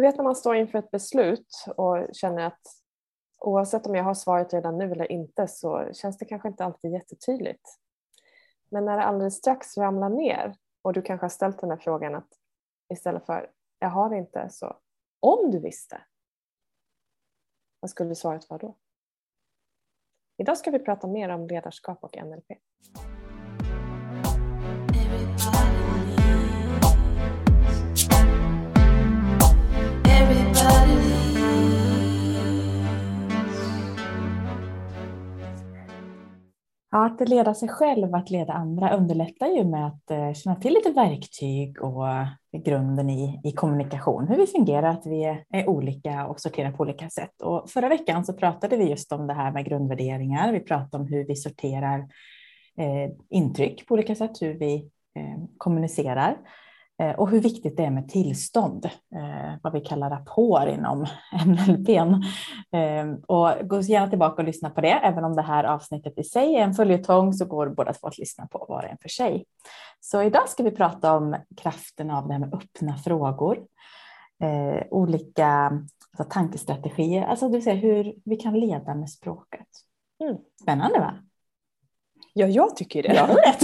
Du vet när man står inför ett beslut och känner att oavsett om jag har svaret redan nu eller inte så känns det kanske inte alltid jättetydligt. Men när det alldeles strax ramlar ner och du kanske har ställt den här frågan att istället för jag har det inte så om du visste, vad skulle svaret vara då? Idag ska vi prata mer om ledarskap och NLP. Att leda sig själv, att leda andra underlättar ju med att eh, känna till lite verktyg och eh, grunden i, i kommunikation, hur vi fungerar, att vi är, är, olika och sorterar på olika sätt. Och förra veckan så pratade vi just om det här med grundvärderingar. Vi pratade om hur vi sorterar eh, intryck på olika sätt, hur vi eh, kommunicerar. Eh, och hur viktigt det är med tillstånd, eh, vad vi kallar rapport inom NLP. Eh, och gå gärna tillbaka och lyssna på det, även om det här avsnittet i sig är en följetong så går båda två att lyssna på var och en för sig. Så idag ska vi prata om kraften av det här med öppna frågor, olika alltså tankestrategier, alltså du ser hur vi kan leda med språket. Mm. Spännande va? Ja, jag tycker det. Jag vet.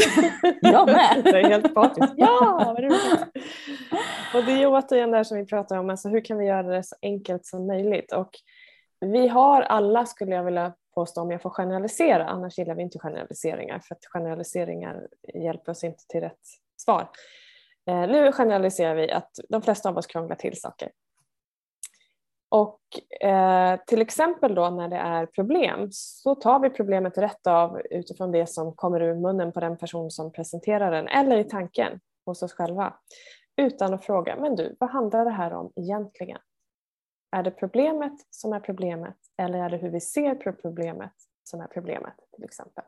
Jag med. det är helt partiskt. Ja, vad roligt. Och det är återigen det här som vi pratar om, alltså hur kan vi göra det så enkelt som möjligt? Och vi har alla, skulle jag vilja påstå, om jag får generalisera, annars gillar vi inte generaliseringar, för att generaliseringar hjälper oss inte till rätt svar. Eh, nu generaliserar vi att de flesta av oss krånglar till saker. Och eh, till exempel då när det är problem så tar vi problemet rätt av utifrån det som kommer ur munnen på den person som presenterar den eller i tanken hos oss själva utan att fråga, men du, vad handlar det här om egentligen? Är det problemet som är problemet eller är det hur vi ser på problemet som är problemet till exempel?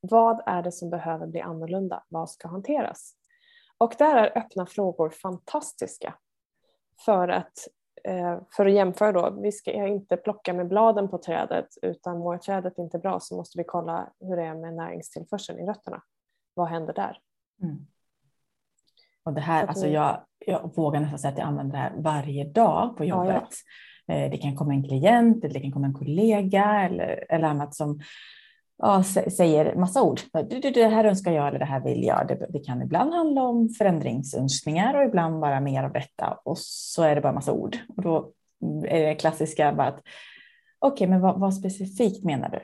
Vad är det som behöver bli annorlunda? Vad ska hanteras? Och där är öppna frågor fantastiska för att för att jämföra då, vi ska inte plocka med bladen på trädet utan mår trädet inte bra så måste vi kolla hur det är med näringstillförseln i rötterna. Vad händer där? Mm. Och det här, alltså jag, jag vågar nästan säga att jag använder det här varje dag på jobbet. Ja, ja. Eh, det kan komma en klient, eller det kan komma en kollega eller, eller annat som ja, säger massa ord. Det här önskar jag eller det här vill jag. Det, det, kan ibland handla om förändringsönskningar och ibland bara mer av detta och så är det bara massa ord. Och då är det klassiska bara att okej, okay, men vad, vad, specifikt menar du?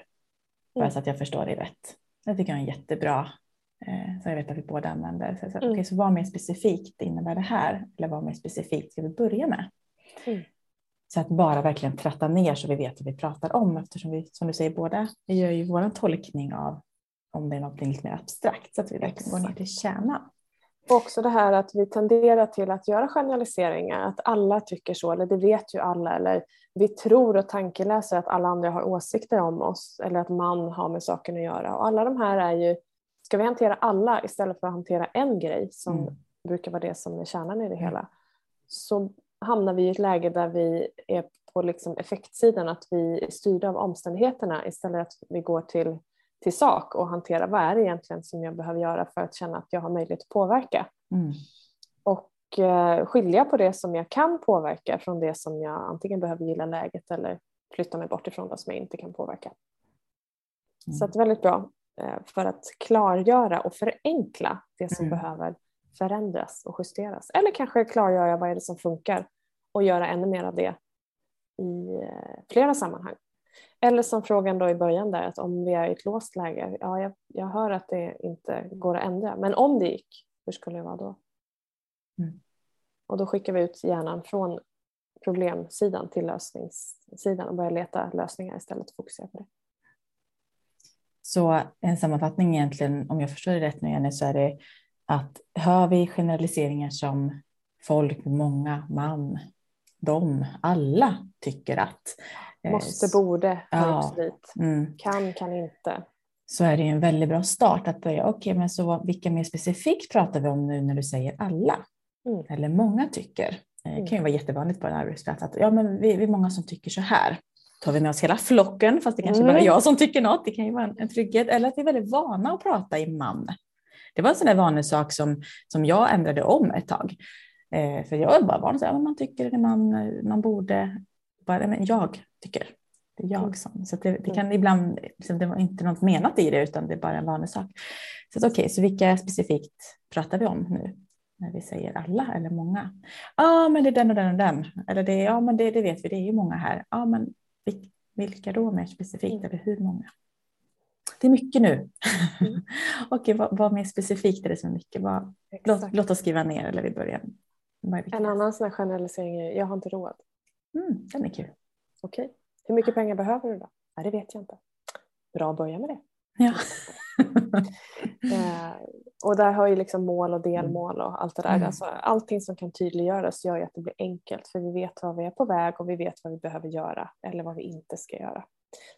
Bara mm. så att jag förstår det rätt. Det tycker jag är en jättebra, eh, som jag vet att vi båda använder. Så, så, mm. okay, så vad mer specifikt innebär det här? Eller vad mer specifikt ska vi börja med? Mm. Så att bara verkligen tratta ner så vi vet vad vi pratar om eftersom vi, som du säger, båda vi gör ju vår tolkning av om det är något lite mer abstrakt så att vi verkligen går ner till kärnan. Och också det här att vi tenderar till att göra generaliseringar, att alla tycker så, eller det vet ju alla, eller vi tror och tankeläser att alla andra har åsikter om oss, eller att man har med saken att göra. Och alla de här är ju, ska vi hantera alla istället för att hantera en grej som mm. brukar vara det som är kärnan i det hela, så hamnar vi i ett läge där vi är på liksom effektsidan, att vi är styrda av omständigheterna istället att vi går till, till sak och hanterar vad är det egentligen som jag behöver göra för att känna att jag har möjlighet att påverka. Mm. Och eh, skilja på det som jag kan påverka från det som jag antingen behöver gilla läget eller flytta mig bort ifrån vad som jag inte kan påverka. Mm. Så det är väldigt bra eh, för att klargöra och förenkla det som mm. behöver förändras och justeras. Eller kanske klargöra vad är det som funkar och göra ännu mer av det i eh, flera sammanhang. Eller som frågan då i början där att om vi är i ett låst läge, ja jag, jag hör att det inte går att ändra, men om det gick, hur skulle det vara då? Mm. Och då skickar vi ut hjärnan från problemsidan till lösningssidan och börjar leta lösningar istället och fokusera på det. Så en sammanfattning egentligen, om jag förstår det rätt nu Jenny, så är det att hör vi generaliseringar som folk, många, man, de, alla tycker att. Eh, Måste, borde, ja, mm. kan, kan inte. Så är det en väldigt bra start att börja, okej, okay, men så vilka mer specifikt pratar vi om nu när du säger alla? Mm. Eller många tycker. Det kan ju mm. vara jättevanligt på en arbetsplats att ja, men vi, vi är många som tycker så här. Tar vi med oss hela flocken, fast det kanske mm. bara är jag som tycker något, det kan ju vara en, en trygghet. Eller att vi är väldigt vana att prata i man. Det var en sån där vanlig sak som, som jag ändrade om ett tag. Eh, för jag är bara van att man tycker eller man, man borde. Bara, men jag tycker. Det är jag mm. som. Så det, det, kan mm. ibland, liksom, det var inte något menat i det utan det är bara en vanlig sak. Så okej, okay, så vilka specifikt pratar vi om nu? När vi säger alla eller många. Ja, ah, men det är den och den och den. Eller det, ja, men det, det vet vi, det är ju många här. Ja, ah, men vilka då mer specifikt mm. eller hur många? Det är mycket nu. Mm. Okej, vad, vad mer specifikt är det som är mycket? Vad, låt, låt, oss skriva ner eller vi börjar. En annan sån här generalisering är jag har inte råd. Mm, den är kul. Okej, hur mycket pengar behöver du då? Nej, det vet jag inte. Bra att börja med det. Ja. eh, och där har ju liksom mål och delmål och allt det där. Mm. Alltså, allting som kan tydliggöras gör ju att det blir enkelt för vi vet var vi är på väg och vi vet vad vi behöver göra eller vad vi inte ska göra.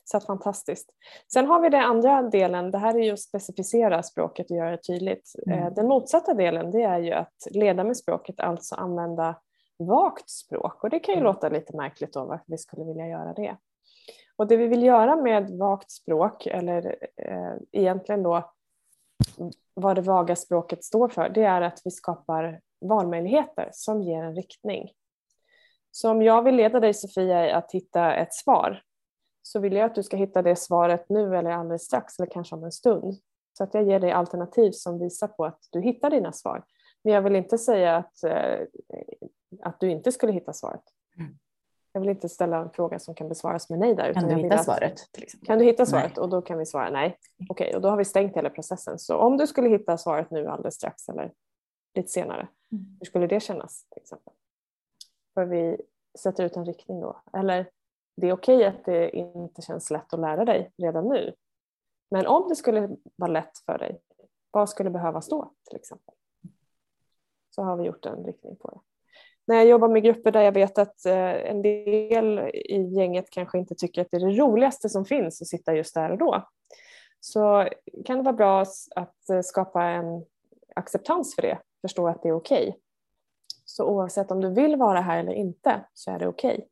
Så att fantastiskt. Sen har vi den andra delen, det här är ju att specificera språket och göra det tydligt. Eh, mm. Den motsatta delen det är ju att leda med språket, alltså använda vagt språk och det kan ju mm. låta lite märkligt då varför vi skulle vilja göra det. Och det vi vill göra med vagt språk, eller eh, egentligen då vad det vaga språket står för, det är att vi skapar valmöjligheter som ger en riktning. Så om jag vill leda dig Sofia i att hitta ett svar så vill jag att du ska hitta det svaret nu eller alldeles strax eller kanske om en stund. Så att jag ger dig alternativ som visar på att du hittar dina svar. Men jag vill inte säga att, eh, att du inte skulle hitta svaret. Mm. Jag vill inte ställa en fråga som kan besvaras med nej där. Kan du hitta att, svaret? Kan du hitta svaret? Nej. Och då kan vi svara nej. Okej, okay, och då har vi stängt hela processen. Så om du skulle hitta svaret nu alldeles strax eller lite senare, mm. hur skulle det kännas till exempel? För vi sätter ut en riktning då. Eller det är okej okay att det inte känns lätt att lära dig redan nu. Men om det skulle vara lätt för dig, vad skulle behövas då till exempel? Så har vi gjort en riktning på det när jag jobbar med grupper där jag vet att eh, en del i gänget kanske inte tycker att det är det roligaste som finns att sitta just där och då så kan det vara bra att eh, skapa en acceptans för det, förstå att det är okej. Okay. Så oavsett om du vill vara här eller inte så är det okej. Okay.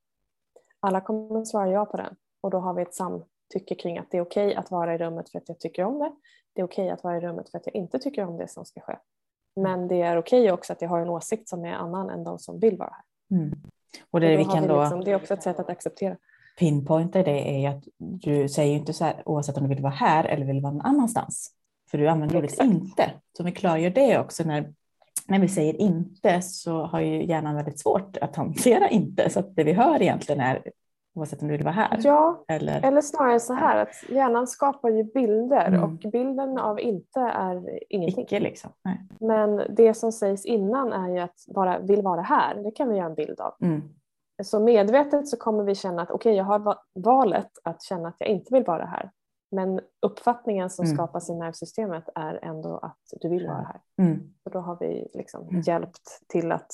Alla kommer att svara ja på den och då har vi ett samtycke kring att det är okej okay att vara i rummet för att jag tycker om det. Det är okej att vara i rummet för att jag inte tycker om det som ska ske. Men det är okej också att jag har en åsikt som är annan än de som vill vara här. Mm. Och det, vi kan vi liksom, det är också ett sätt att acceptera. Pinpointa det är att du säger inte så här oavsett om du vill vara här eller vill vara någon annanstans. För du använder ordet inte. Så vi klargör det också när, när vi säger inte så har ju hjärnan väldigt svårt att hantera inte. Så att det vi hör egentligen är oavsett om du vill vara här. Ja, eller, eller snarare så här att hjärnan skapar ju bilder mm. och bilden av inte är ingenting. Icke liksom. Nej. Men det som sägs innan är ju att bara vill vara här, det kan vi göra en bild av. Mm. Så medvetet så kommer vi känna att okej, okay, jag har valet att känna att jag inte vill vara här. Men uppfattningen som mm. skapas i nervsystemet är ändå att du vill vara här. Mm. Och då har vi liksom mm. hjälpt till att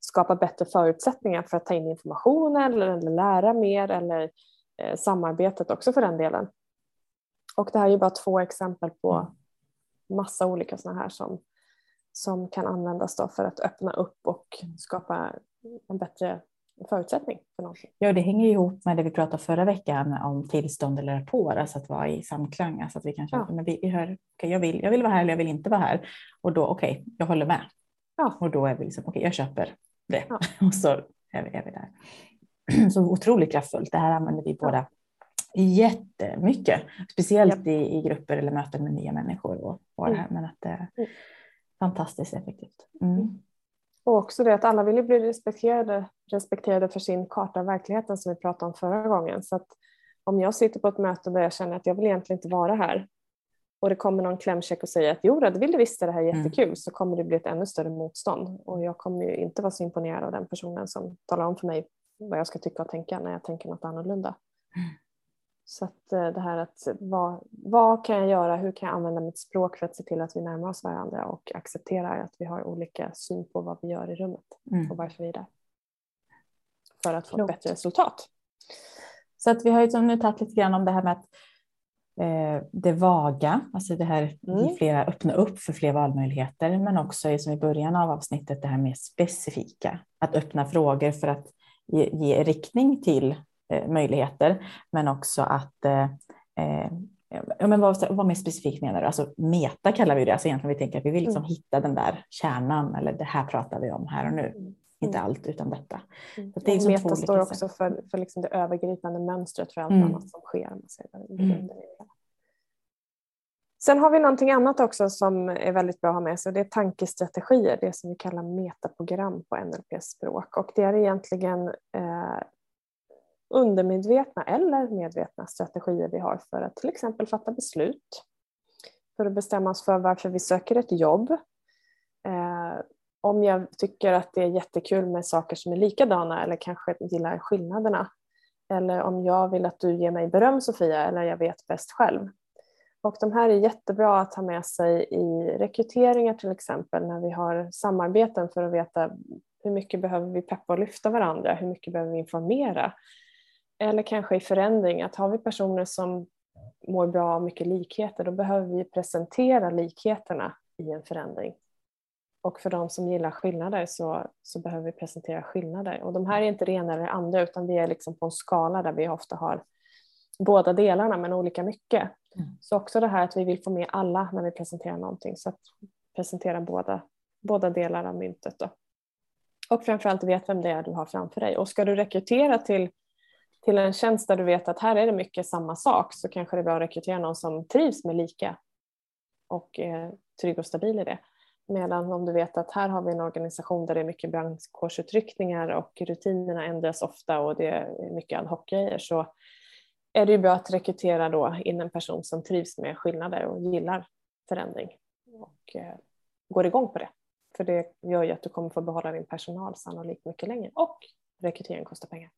skapa bättre förutsättningar för att ta in information eller, eller lära mer eller eh, samarbetet också för den delen. Och det här är ju bara två exempel på massa olika sådana här som, som kan användas för att öppna upp och skapa en bättre förutsättning för någonting. Ja, det hänger ihop med det vi pratade förra veckan om tillstånd eller rapport, alltså att vara i samklang. Alltså att vi kanske, ja. men vi, hör, okay, jag, vill, jag vill vara här eller jag vill inte vara här. Och då, okej, okay, jag håller med. Ja. Och då är vi liksom, okej, okay, jag köper det. Ja. Och så är vi, är vi där. Så otroligt kraftfullt. Det här använder vi båda jättemycket, speciellt i, i grupper eller möten med nya människor. Och, och det här. Mm. Men att det är mm. fantastiskt effektivt. Mm. Och också det att alla vill bli respekterade, respekterade för sin karta av verkligheten som vi pratade om förra gången. Så att om jag sitter på ett möte där jag känner att jag vill egentligen inte vara här och det kommer någon klämkäck och säger att jo, det vill du visst, det här är mm. jättekul, mm. så kommer det bli ett ännu större motstånd. Och jag kommer ju inte vara så imponerad av den personen som talar om för mig vad jag ska tycka och tänka när jag tänker något annorlunda. Mm. Så att eh, det här att vad, vad kan jag göra, hur kan jag använda mitt språk för att se till att vi närmar oss varandra och accepterar att vi har olika syn på vad vi gör i rummet mm. och varför vi är där. För att få ett bättre resultat. Så att vi har ju nu tagit lite grann om det här med att Eh, det vaga, alltså det här mm. flera, öppna upp för fler valmöjligheter, men också som i början av avsnittet det här mer specifika, att öppna frågor för att ge, ge riktning till möjligheter, men också att eh, eh Ja, men vad, vad mer specifikt menar du? Alltså meta kallar vi det. Alltså egentligen vi tänker att vi vill liksom mm. hitta den där kärnan eller det här pratar vi om här och nu. Mm. Inte mm. allt utan detta. Mm. det är liksom meta står också för, för liksom det övergripande mönstret för allt mm. annat som sker. Mm. Sen har vi någonting annat också som är väldigt bra att ha med sig. Det är tankestrategier, det som vi kallar metaprogram på NLP-språk. Och det är egentligen eh, undermedvetna eller medvetna strategier vi har för att till exempel fatta beslut. För att bestämma oss för varför vi söker ett jobb. Eh, om jag tycker att det är jättekul med saker som är likadana eller kanske gillar skillnaderna. Eller om jag vill att du ger mig beröm Sofia eller jag vet bäst själv. Och de här är jättebra att ha med sig i rekryteringar till exempel när vi har samarbeten för att veta hur mycket behöver vi peppa och lyfta varandra, hur mycket behöver vi informera. Eller kanske i förändring, att har vi personer som mår bra av mycket likheter då behöver vi presentera likheterna i en förändring. Och för de som gillar skillnader så, så behöver vi presentera skillnader. Och de här är inte det ena eller det andra utan det är liksom på en skala där vi ofta har båda delarna men olika mycket. Mm. Så också det här att vi vill få med alla när vi presenterar någonting så att presentera båda, båda delar av myntet. Då. Och framförallt vet vem det är du har framför dig. Och ska du rekrytera till, till en tjänst där du vet att här är det mycket samma sak så kanske det är bra att rekrytera någon som trivs med lika och är trygg och stabil i det. Medan om du vet att här har vi en organisation där det är mycket brandkårsutryckningar och rutinerna ändras ofta och det är mycket ad hoc-grejer så är det ju bra att rekrytera då in en person som trivs med skillnader och gillar förändring och eh, går igång på det. För det gör ju att du kommer få behålla din personal sannolikt mycket längre och rekrytering kostar pengar.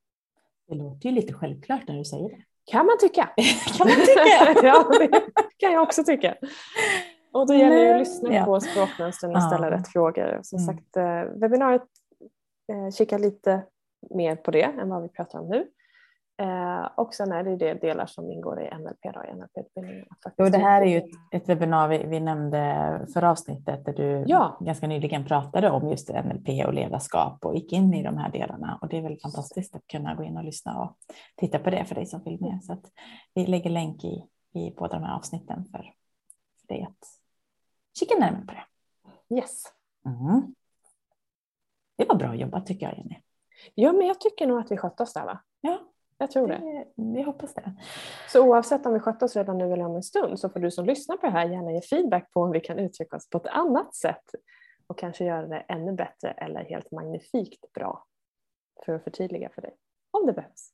Det låter ju lite självklart när du säger det. Kan man tycka. kan man tycka. ja, det kan jag också tycka. Och då gäller det att lyssna ja. på språkmönstren och ställa ja. rätt frågor. Som mm. sagt, eh, webbinariet eh, kikar lite mer på det än vad vi pratar om nu. Eh, och sen är det det delar som ingår i NLP, då, NLP-utbildningen. Jo, det här är ju ett, ett webbinar vi, vi nämnde förra avsnittet där du ja. ganska nyligen pratade om just NLP och ledarskap och gick in i de här delarna och det är väl fantastiskt att kunna gå in och lyssna och titta på det för dig som vill med. Så att vi lägger länk i, i båda de här avsnitten för, för dig att kika närmare på det. Yes. Mm. Det var bra jobbat tycker jag Jenny. Ja, men jag tycker nog att vi skötte oss där va? Ja, jag tror det. Vi hoppas det. Så oavsett om vi skötte oss redan nu eller om en stund så får du som lyssnar på det här gärna ge feedback på om vi kan uttrycka oss på ett annat sätt och kanske göra det ännu bättre eller helt magnifikt bra för att förtydliga för dig om det behövs.